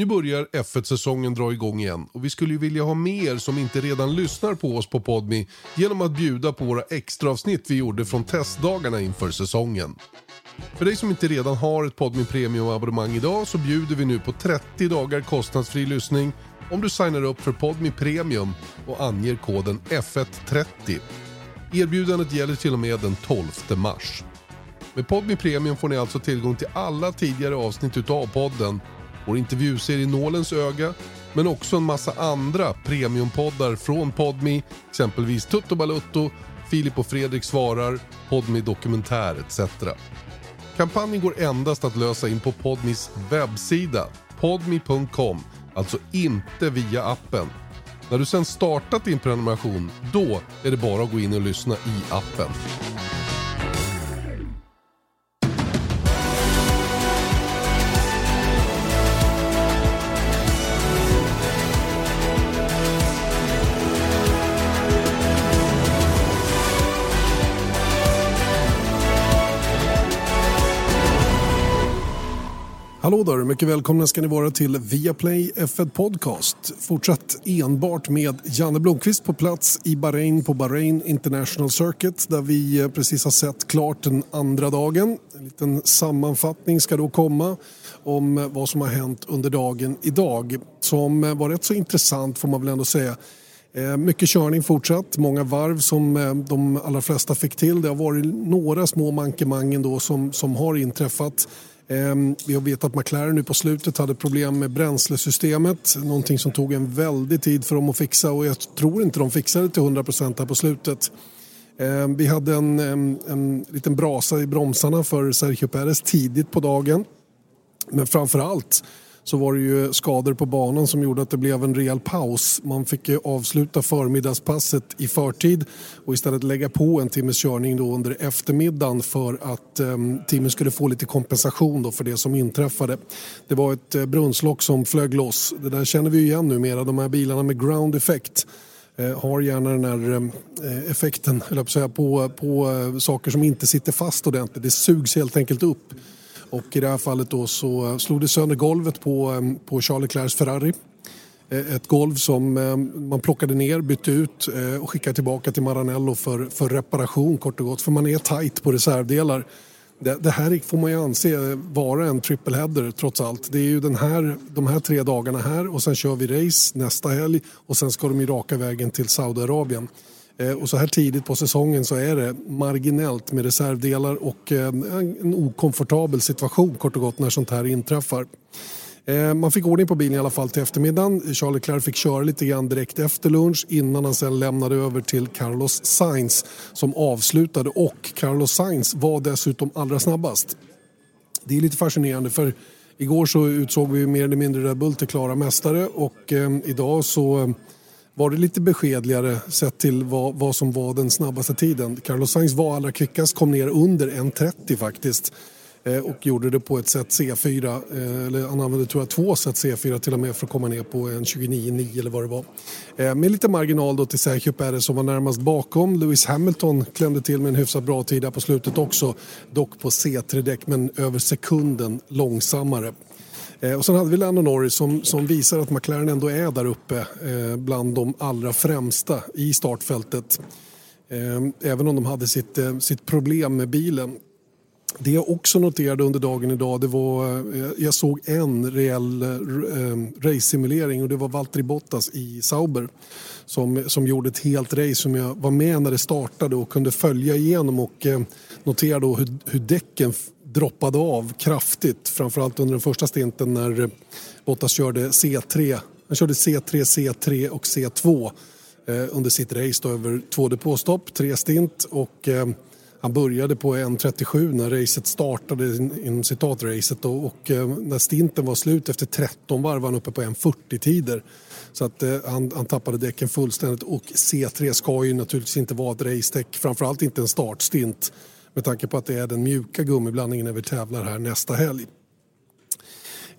Nu börjar F1-säsongen dra igång igen och vi skulle ju vilja ha med er som inte redan lyssnar på oss på Podmi genom att bjuda på våra extraavsnitt vi gjorde från testdagarna inför säsongen. För dig som inte redan har ett Podmi Premium-abonnemang idag så bjuder vi nu på 30 dagar kostnadsfri lyssning om du signar upp för Podmi Premium och anger koden F130. Erbjudandet gäller till och med den 12 mars. Med Podmi Premium får ni alltså tillgång till alla tidigare avsnitt utav podden, vår intervjuserie Nålens öga, men också en massa andra premiumpoddar från Podmi, exempelvis Tutto Balutto, Filip och Fredrik svarar, Podmi Dokumentär etc. Kampanjen går endast att lösa in på Podmis webbsida, podmi.com, alltså inte via appen. När du sen startat din prenumeration, då är det bara att gå in och lyssna i appen. Hallå där, mycket välkomna ska ni vara till Viaplay F1 Podcast. Fortsatt enbart med Janne Blomqvist på plats i Bahrain på Bahrain International Circuit där vi eh, precis har sett klart den andra dagen. En liten sammanfattning ska då komma om eh, vad som har hänt under dagen idag som eh, var rätt så intressant får man väl ändå säga. Mycket körning fortsatt, många varv som de allra flesta fick till. Det har varit några små mankemang ändå som, som har inträffat. Ehm, vi har vetat att McLaren nu på slutet hade problem med bränslesystemet. Någonting som tog en väldig tid för dem att fixa och jag tror inte de fixade det till 100% här på slutet. Ehm, vi hade en, en, en liten brasa i bromsarna för Sergio Perez tidigt på dagen. Men framför allt så var det ju skador på banan som gjorde att det blev en rejäl paus. Man fick avsluta förmiddagspasset i förtid och istället lägga på en timmes körning då under eftermiddagen för att eh, teamet skulle få lite kompensation då för det som inträffade. Det var ett eh, brunnslock som flög loss. Det där känner vi ju igen numera, de här bilarna med ground effect eh, har gärna den här ehm, eh, effekten eller på, på, på saker som inte sitter fast ordentligt. Det sugs helt enkelt upp och i det här fallet då så eh, slog det sönder golvet på, eh, på Charles Leclercs Ferrari. Eh, ett golv som man plockade ner, bytte ut och skickade tillbaka till Maranello för, för reparation kort och gott. För man är tajt på reservdelar. Det, det, här får man ju anse vara en triple header trots allt. Det är ju den här, de här tre dagarna här och sen kör vi race nästa helg och sen ska de ju raka vägen till Saudiarabien. Eh, och så här tidigt på säsongen så är det marginellt med reservdelar och eh, en okomfortabel situation kort och gott när sånt här inträffar. Eh, man fick ordning på bilen i alla fall till eftermiddagen. Charles Leclerc fick köra lite grann direkt efter lunch innan han sen lämnade över till Carlos Sainz som avslutade och Carlos Sainz var dessutom allra snabbast. Det är lite fascinerande för igår så utsåg vi mer eller mindre Red Bull till klara mästare och idag så var det lite beskedligare sett till vad, vad som var den snabbaste tiden. Carlos Sainz var allra kvickast, kom ner under 1.30 faktiskt eh, och gjorde det på ett set C4. Eh, eller han använde tror jag två set C4 till och med för att komma ner på en 29,9 eller vad det var. Eh, med lite marginal då till Sergio Perez som var närmast bakom. Lewis Hamilton klämde till med en hyfsat bra tid där på slutet också. Dock på C3-däck men över sekunden långsammare. Eh, och sen hade vi Lando Norris som, som visar att McLaren ändå är där uppe eh, bland de allra främsta i startfältet. Eh, även om de hade sitt, sitt problem med bilen. Det jag också noterade under dagen idag det var jag såg en reell race-simulering och det var Valtteri Bottas i Sauber som, som gjorde ett helt race som jag var med när det startade och kunde följa igenom och notera då hur, hur däcken droppade av kraftigt. Framförallt under den första stinten när Bottas körde C3. Han körde C3, C3 och C2 eh, under sitt race då, över två depåstopp, tre stint och eh, han började på 1.37 när racet startade, inom citat-racet då, och eh, när stinten var slut efter 13 varv var han uppe på 1.40-tider. Så att eh, han, han, tappade däcken fullständigt och C3 ska ju naturligtvis inte vara ett racedäck, framförallt inte en startstint med tanke på att det är den mjuka gummiblandningen när vi tävlar här nästa helg.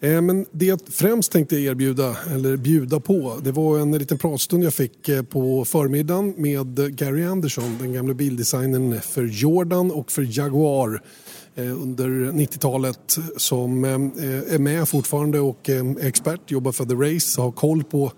Eh, men det jag främst tänkte erbjuda, eller bjuda på, det var en liten pratstund jag fick eh, på förmiddagen med Gary Anderson, den gamla bildesignern för Jordan och för Jaguar. Eh, under 90-talet som är med fortfarande och är expert, jobbar för The Race, har koll på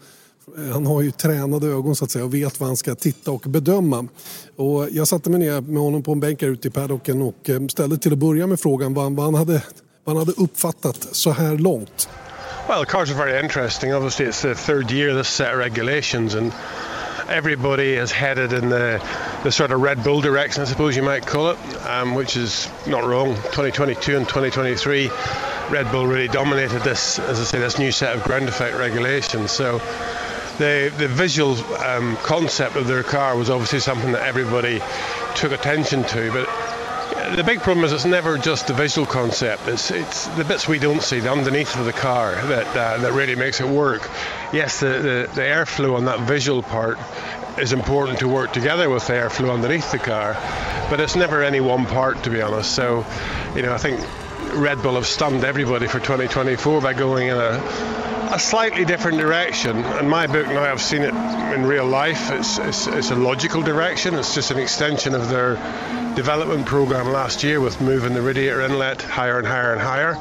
han har ju tränade ögon så att säga och vet vad han ska titta och bedöma. Och jag satte mig ner med honom på en bänk här ute i paddocken och eh, ställde till att börja med frågan vad, han, vad, han, hade, vad han hade uppfattat så här långt. Well, the cars are very interesting. Obviously, it's the third year this set of regulations, and everybody is headed in the, the sort of Red Bull direction, I suppose you might call it, um, which is not wrong. 2022 and 2023, Red Bull really dominated this, as I say, this new set of ground effect regulations. So the the visual um, concept of their car was obviously something that everybody took attention to, but the big problem is it's never just the visual concept. It's it's the bits we don't see, the underneath of the car, that uh, that really makes it work. Yes, the, the, the airflow on that visual part is important to work together with the airflow underneath the car, but it's never any one part, to be honest. So, you know, I think Red Bull have stunned everybody for 2024 by going in a a slightly different direction. In my book now, I've seen it in real life. It's, it's, it's a logical direction. It's just an extension of their development program last year with moving the radiator inlet higher and higher and higher.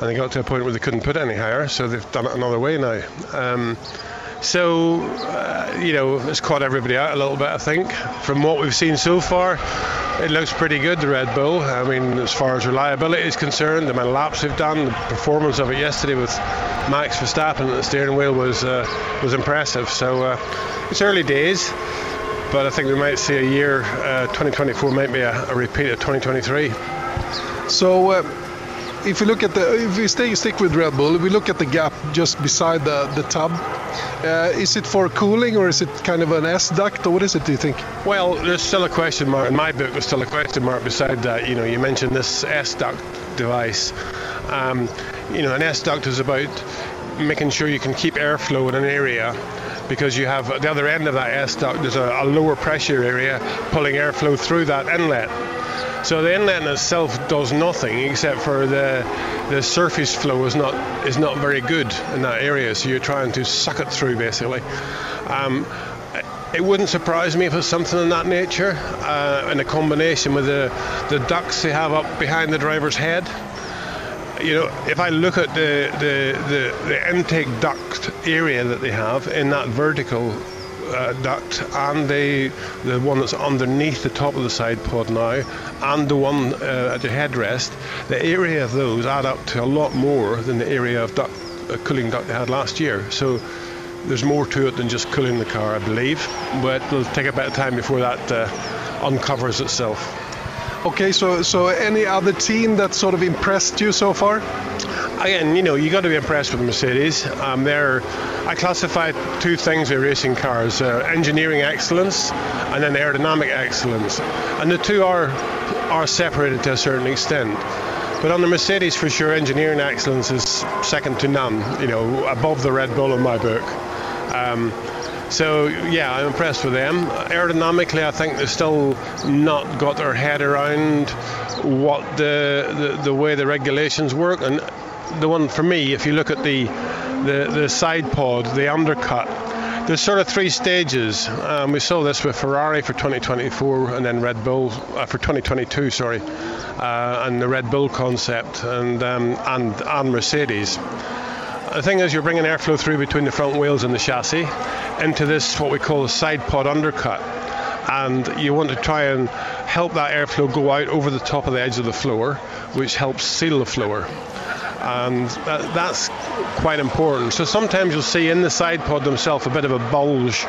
And they got to a point where they couldn't put any higher, so they've done it another way now. Um, so, uh, you know, it's caught everybody out a little bit, I think. From what we've seen so far, it looks pretty good, the Red Bull. I mean, as far as reliability is concerned, the amount of laps they've done, the performance of it yesterday with Max Verstappen at the steering wheel was uh, was impressive. So uh, it's early days, but I think we might see a year, uh, 2024 might be a, a, repeat of 2023. So uh, if you look at the, if we stay stick with Red Bull, if we look at the gap just beside the the tub, uh, is it for cooling or is it kind of an S duct or what is it? Do you think? Well, there's still a question mark in my book. There's still a question mark beside that. You know, you mentioned this S duct device. Um, you know, an S duct is about making sure you can keep airflow in an area because you have at the other end of that S duct there's a, a lower pressure area pulling airflow through that inlet. So the inlet in itself does nothing except for the the surface flow is not is not very good in that area. So you're trying to suck it through basically. Um, it wouldn't surprise me if it's something in that nature, uh, in a combination with the the ducts they have up behind the driver's head. You know, if I look at the the, the, the intake duct area that they have in that vertical uh, duct and the the one that's underneath the top of the side pod now and the one uh, at the headrest, the area of those add up to a lot more than the area of duct, uh, cooling duct they had last year. So there's more to it than just cooling the car, I believe, but it'll take a bit of time before that uh, uncovers itself. Okay, so so any other team that sort of impressed you so far? Again, you know, you got to be impressed with Mercedes. Um, they're I classify two things with racing cars: uh, engineering excellence and then aerodynamic excellence, and the two are are separated to a certain extent. But on the Mercedes, for sure, engineering excellence is second to none. You know, above the Red Bull in my book. Um, so yeah, I'm impressed with them. Aerodynamically, I think they've still not got their head around what the, the, the way the regulations work. And the one for me, if you look at the the, the side pod, the undercut, there's sort of three stages. Um, we saw this with Ferrari for 2024 and then Red Bull uh, for 2022, sorry, uh, and the Red Bull concept and um, and and Mercedes. The thing is, you're bringing airflow through between the front wheels and the chassis into this what we call a side pod undercut, and you want to try and help that airflow go out over the top of the edge of the floor, which helps seal the floor. And that, that's quite important. So sometimes you'll see in the side pod themselves a bit of a bulge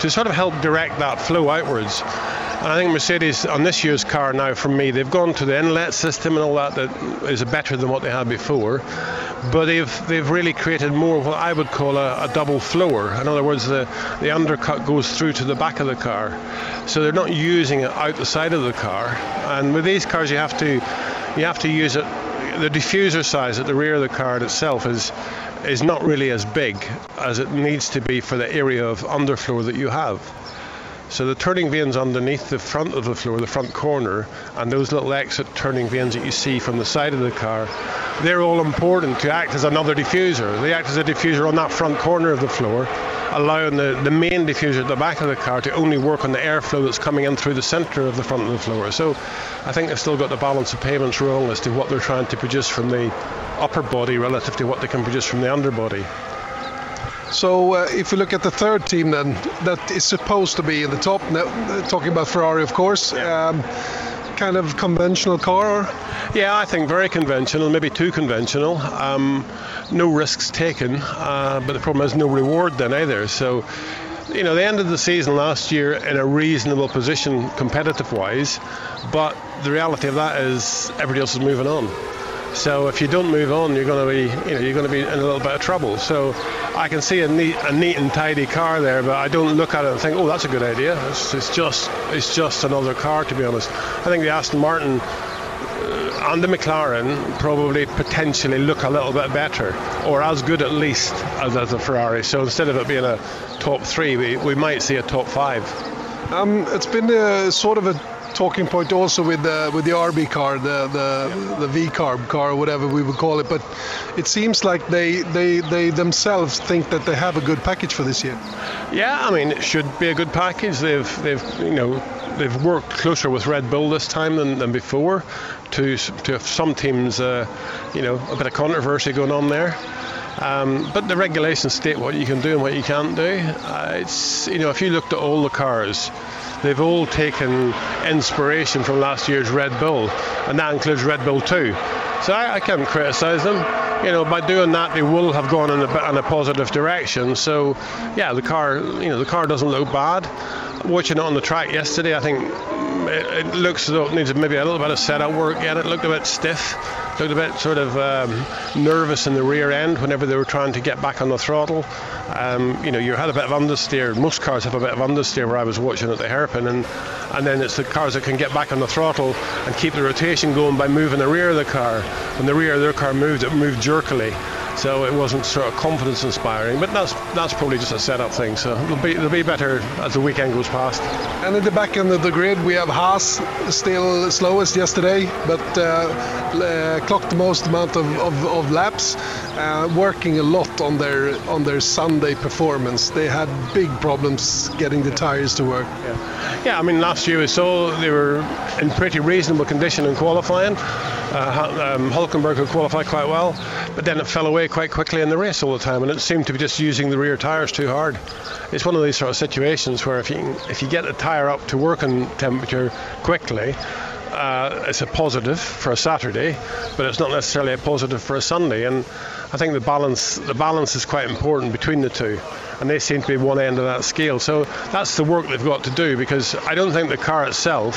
to sort of help direct that flow outwards. And I think Mercedes on this year's car now, for me, they've gone to the inlet system and all that that is better than what they had before but they've they've really created more of what I would call a, a, double floor. In other words, the the undercut goes through to the back of the car, so they're not using it out the side of the car. And with these cars, you have to you have to use it. The diffuser size at the rear of the car itself is is not really as big as it needs to be for the area of underfloor that you have. So the turning vanes underneath the front of the floor, the front corner, and those little exit turning vanes that you see from the side of the car, they're all important to act as another diffuser. They act as a diffuser on that front corner of the floor allowing the, the main diffuser at the back of the car to only work on the airflow that's coming in through the centre of the front of the floor. So I think they've still got the balance of payments wrong as to what they're trying to produce from the upper body relative to what they can produce from the underbody. So uh, if we look at the third team then, that is supposed to be in the top, now, talking about Ferrari of course, yeah. um, kind of conventional car? Yeah, I think very conventional, maybe too conventional. Um, no risks taken, uh, but the problem is no reward then either. So, you know, they ended the season last year in a reasonable position competitive wise, but the reality of that is everybody else is moving on. So if you don't move on, you're going to be, you know, you're going to be in a little bit of trouble. So I can see a neat, a neat and tidy car there, but I don't look at it and think, oh, that's a good idea. It's, it's just, it's just another car, to be honest. I think the Aston Martin uh, and the McLaren probably potentially look a little bit better, or as good at least as, as a Ferrari. So instead of it being a top three, we, we might see a top five. Um, it's been a, sort of a talking point also with the with the RB car, the the, the VCARB car, whatever we would call it. But it seems like they, they they themselves think that they have a good package for this year. Yeah, I mean it should be a good package. They've they've you know they've worked closer with Red Bull this time than, than before. To to some teams, uh, you know, a bit of controversy going on there. Um, but the regulations state what you can do and what you can't do. Uh, it's you know if you looked at all the cars they've all taken inspiration from last year's Red Bull, and that includes Red Bull 2. So I, I can't criticise them. You know, by doing that, they will have gone in a, in a positive direction. So, yeah, the car, you know, the car doesn't look bad. Watching it on the track yesterday, I think it, it looks as though it needs maybe a little bit of setup work. Yeah, it looked a bit stiff looked a bit sort of um, nervous in the rear end whenever they were trying to get back on the throttle. Um, you know, you had a bit of understeer. Most cars have a bit of understeer where I was watching at the hairpin, and and then it's the cars that can get back on the throttle and keep the rotation going by moving the rear of the car. When the rear of their car moved, it moved jerkily so it wasn't sort of confidence inspiring. But that's that's probably just a setup thing. So it'll be it'll be better as the weekend goes past. And at the back end of the grid, we have Haas still slowest yesterday, but uh, uh, clocked the most amount of, of, of laps, uh, working a lot on their on their Sunday performance. They had big problems getting the tires to work. Yeah, yeah I mean last year we saw they were in pretty reasonable condition in qualifying. Uh, um, Hulkenberg had qualified quite well, but then it fell away quite quickly in the race all the time, and it seemed to be just using the rear tyres too hard. It's one of these sort of situations where if you if you get the tyre up to working temperature quickly, uh, it's a positive for a Saturday, but it's not necessarily a positive for a Sunday. And I think the balance the balance is quite important between the two, and they seem to be one end of that scale. So that's the work they've got to do because I don't think the car itself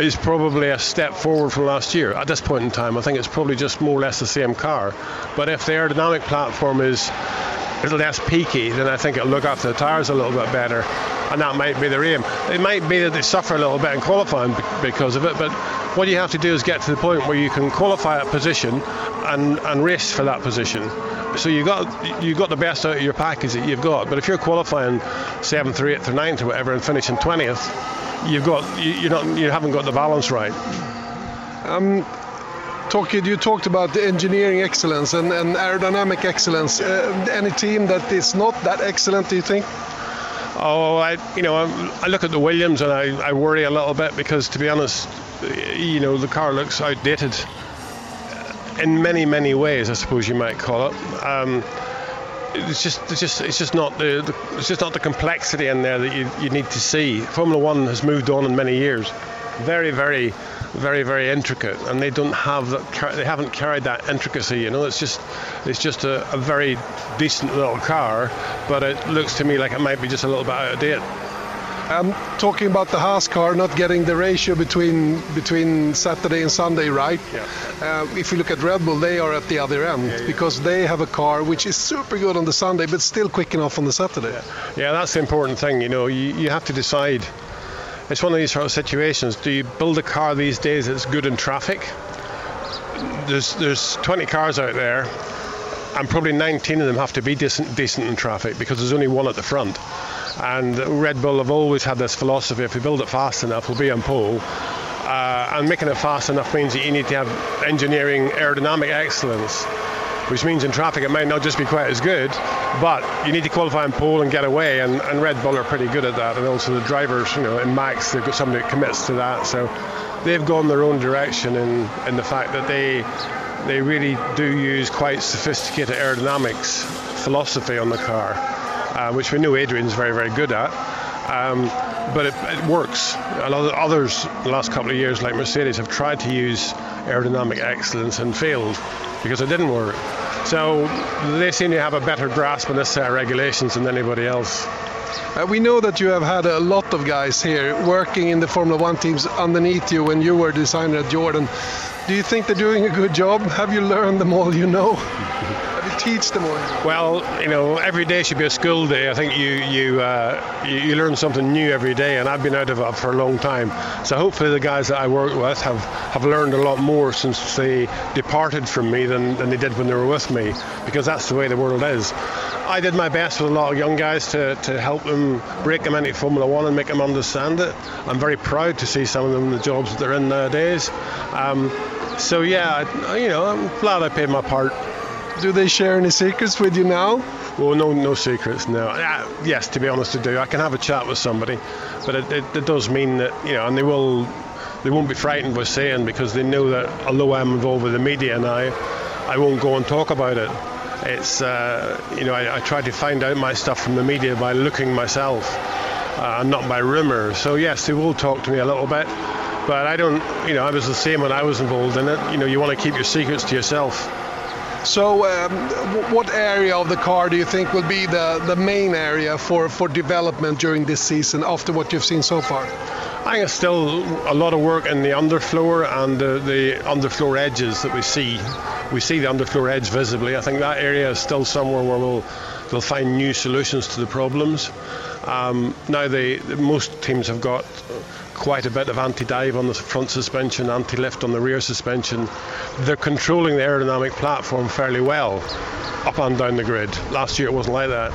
is probably a step forward from last year. At this point in time, I think it's probably just more or less the same car. But if the aerodynamic platform is a little less peaky, then I think it'll look after the tyres a little bit better. And that might be their aim. It might be that they suffer a little bit in qualifying because of it, but what you have to do is get to the point where you can qualify a position and, and race for that position. So you got you got the best out of your package that you've got. But if you're qualifying seventh or eighth or ninth or whatever and finishing twentieth, you've got you, are not you haven't got the balance right. Um, talking, you talked about the engineering excellence and, and aerodynamic excellence. Uh, any team that is not that excellent, do you think? Oh, I you know I, look at the Williams and I, I worry a little bit because to be honest, you know the car looks outdated in many many ways. I suppose you might call it. Um, it's just it's just it's just not the, the, it's just not the complexity in there that you, you need to see. Formula One has moved on in many years, very very very very intricate, and they don't have that they haven't carried that intricacy. You know, it's just it's just a, a very decent little car, but it looks to me like it might be just a little bit out of date. Um, talking about the Haas car not getting the ratio between between Saturday and Sunday right. Yeah. Uh, if you look at Red Bull, they are at the other end yeah, yeah. because they have a car which is super good on the Sunday but still quick enough on the Saturday. Yeah, that's the important thing. You know, you, you have to decide. It's one of these sort of situations. Do you build a car these days that's good in traffic? There's there's 20 cars out there, and probably 19 of them have to be decent decent in traffic because there's only one at the front And Red Bull have always had this philosophy: if we build it fast enough, we'll be on pole. Uh, and making it fast enough means that you need to have engineering aerodynamic excellence, which means in traffic it might not just be quite as good, but you need to qualify on pole and get away. And, and Red Bull are pretty good at that. And also the drivers, you know, in Max, they've got somebody that commits to that. So they've gone their own direction in, in the fact that they they really do use quite sophisticated aerodynamics philosophy on the car, uh, which we know Adrian's very, very good at. Um, but it, it, works. A lot of others, the last couple of years, like Mercedes, have tried to use aerodynamic excellence and failed because it didn't work. So they seem to have a better grasp on this set of regulations than anybody else. Uh, we know that you have had a lot of guys here working in the Formula One teams underneath you when you were designer at Jordan. Do you think they're doing a good job? Have you learned them all you know? Teach them? Well, you know, every day should be a school day. I think you you, uh, you, you learn something new every day, and I've been out of it for a long time. So hopefully the guys that I work with have, have learned a lot more since they departed from me than, than they did when they were with me, because that's the way the world is. I did my best with a lot of young guys to, to help them break them into Formula One and make them understand it. I'm very proud to see some of them in the jobs that they're in nowadays. Um, so yeah, I, you know, I'm glad I paid my part. Do they share any secrets with you now? Well, no, no secrets. No. Uh, yes, to be honest, I do. I can have a chat with somebody, but it, it, it does mean that you know, and they will, they won't be frightened by saying because they know that although I'm involved with the media now, I won't go and talk about it it's uh, you know I, I, try to find out my stuff from the media by looking myself uh, and not by rumour. So yes, they will talk to me a little bit, but I don't. You know, I was the same when I was involved in it. You know, you want to keep your secrets to yourself. So, um, what area of the car do you think will be the, the main area for, for development during this season after what you've seen so far? I think still a lot of work in the underfloor and the, the underfloor edges that we see. We see the underfloor edge visibly. I think that area is still somewhere where we'll, we'll find new solutions to the problems. Um, now, the, most teams have got quite a bit of anti-dive on the front suspension, anti-lift on the rear suspension. They're controlling the aerodynamic platform fairly well up and down the grid. Last year it wasn't like that.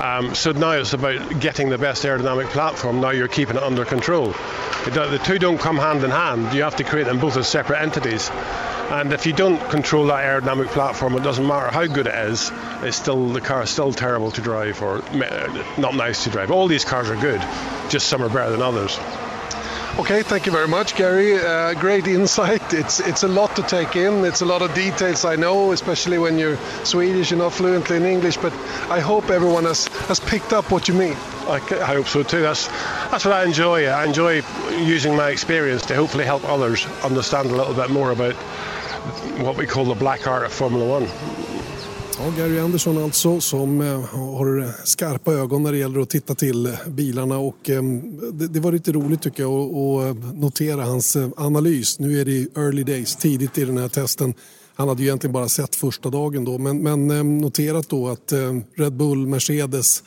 Um, so now it's about getting the best aerodynamic platform. Now you're keeping it under control. the two don't come hand in hand. You have to create them both as separate entities. And if you don't control that aerodynamic platform, it doesn't matter how good it is. It's still the car is still terrible to drive or not nice to drive. All these cars are good, just some are better than others. Okay, thank you very much, Gary. Uh, great insight. It's it's a lot to take in. It's a lot of details I know, especially when you're Swedish and not fluently in English. But I hope everyone has, has picked up what you mean. I, I hope so too. That's that's what I enjoy. I enjoy using my experience to hopefully help others understand a little bit more about what we call the black art of Formula One. Ja, Gary Andersson alltså som eh, har skarpa ögon när det gäller att titta till eh, bilarna och eh, det, var lite roligt tycker jag att notera hans analys. Nu är det early days, tidigt i den här testen. Han hade ju egentligen bara sett första dagen då men, men noterat då att Red Bull, Mercedes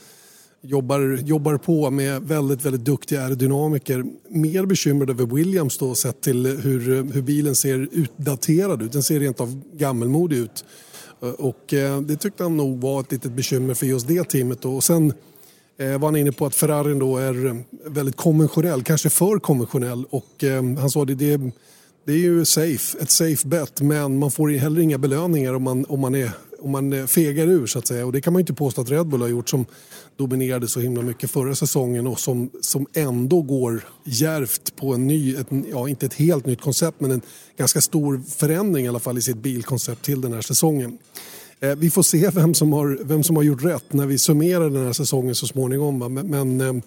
jobbar, jobbar på med väldigt, väldigt duktiga aerodynamiker. Mer bekymrad över Williams då sett till hur, hur bilen ser utdaterad ut. Den ser rent av gammelmodig ut. Eh, och eh, det tyckte han nog var ett litet bekymmer för just det teamet. Och sen eh, var han inne på att Ferrarin då är väldigt konventionell, kanske för konventionell. Och han sa det, det, det är ju safe, ett safe bet men man får heller inga belöningar om man, om man är om man eh, fegar ur så att säga. Och det kan man ju inte påstå att Red Bull har gjort som dominerade så himla mycket förra säsongen och som, som ändå går järvt på en ny, ett, ja inte ett helt nytt koncept men en ganska stor förändring i alla fall i sitt bilkoncept till den här säsongen. Eh, vi får se vem som, har, vem som har gjort rätt när vi summerar den här säsongen så småningom. Va? Men, men eh,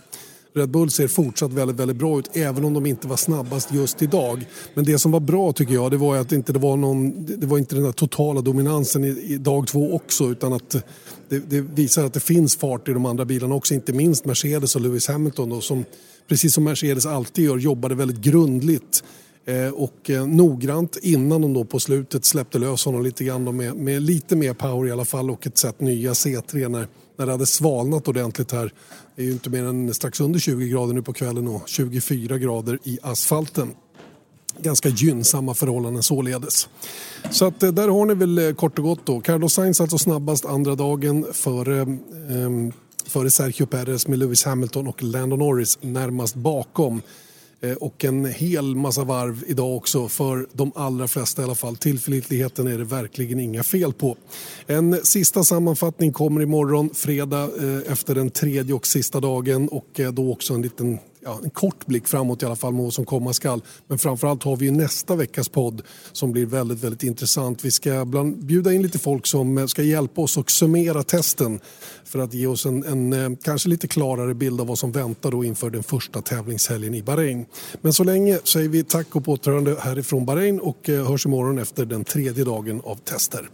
Red Bull ser fortsatt väldigt, väldigt bra ut även om de inte var snabbast just idag. Men det som var bra tycker jag det var att det inte det var någon, det var inte den där totala dominansen i, i dag två också utan att det, det, visar att det finns fart i de andra bilarna också, inte minst Mercedes och Lewis Hamilton då, som precis som Mercedes alltid gör jobbade väldigt grundligt eh, och eh, noggrant innan de då på slutet släppte lös honom lite grann med, med lite mer power i alla fall och ett set nya C3 när när det hade svalnat ordentligt här. Det är ju inte mer än strax under 20 grader nu på kvällen och 24 grader i asfalten. Ganska gynnsamma förhållanden således. Så att eh, där har ni väl eh, kort och gott då. Carlos Sainz alltså snabbast andra dagen före eh, före Sergio Perez med Lewis Hamilton och Lando Norris närmast bakom. Eh, och en hel massa varv idag också för de allra flesta i alla fall. Tillförlitligheten är det verkligen inga fel på. En sista sammanfattning kommer imorgon fredag eh, efter den tredje och sista dagen och eh, då också en liten ja, en kort blick framåt i alla fall med vad som komma skall. Men framförallt har vi nästa veckas podd som blir väldigt, väldigt intressant. Vi ska bland, bjuda in lite folk som eh, ska hjälpa oss och summera testen för att ge oss en, en, eh, kanske lite klarare bild av vad som väntar då inför den första tävlingshelgen i Bahrain. Men så länge säger vi tack och på återhörande härifrån Bahrain och eh, hörs imorgon efter den tredje dagen av tester.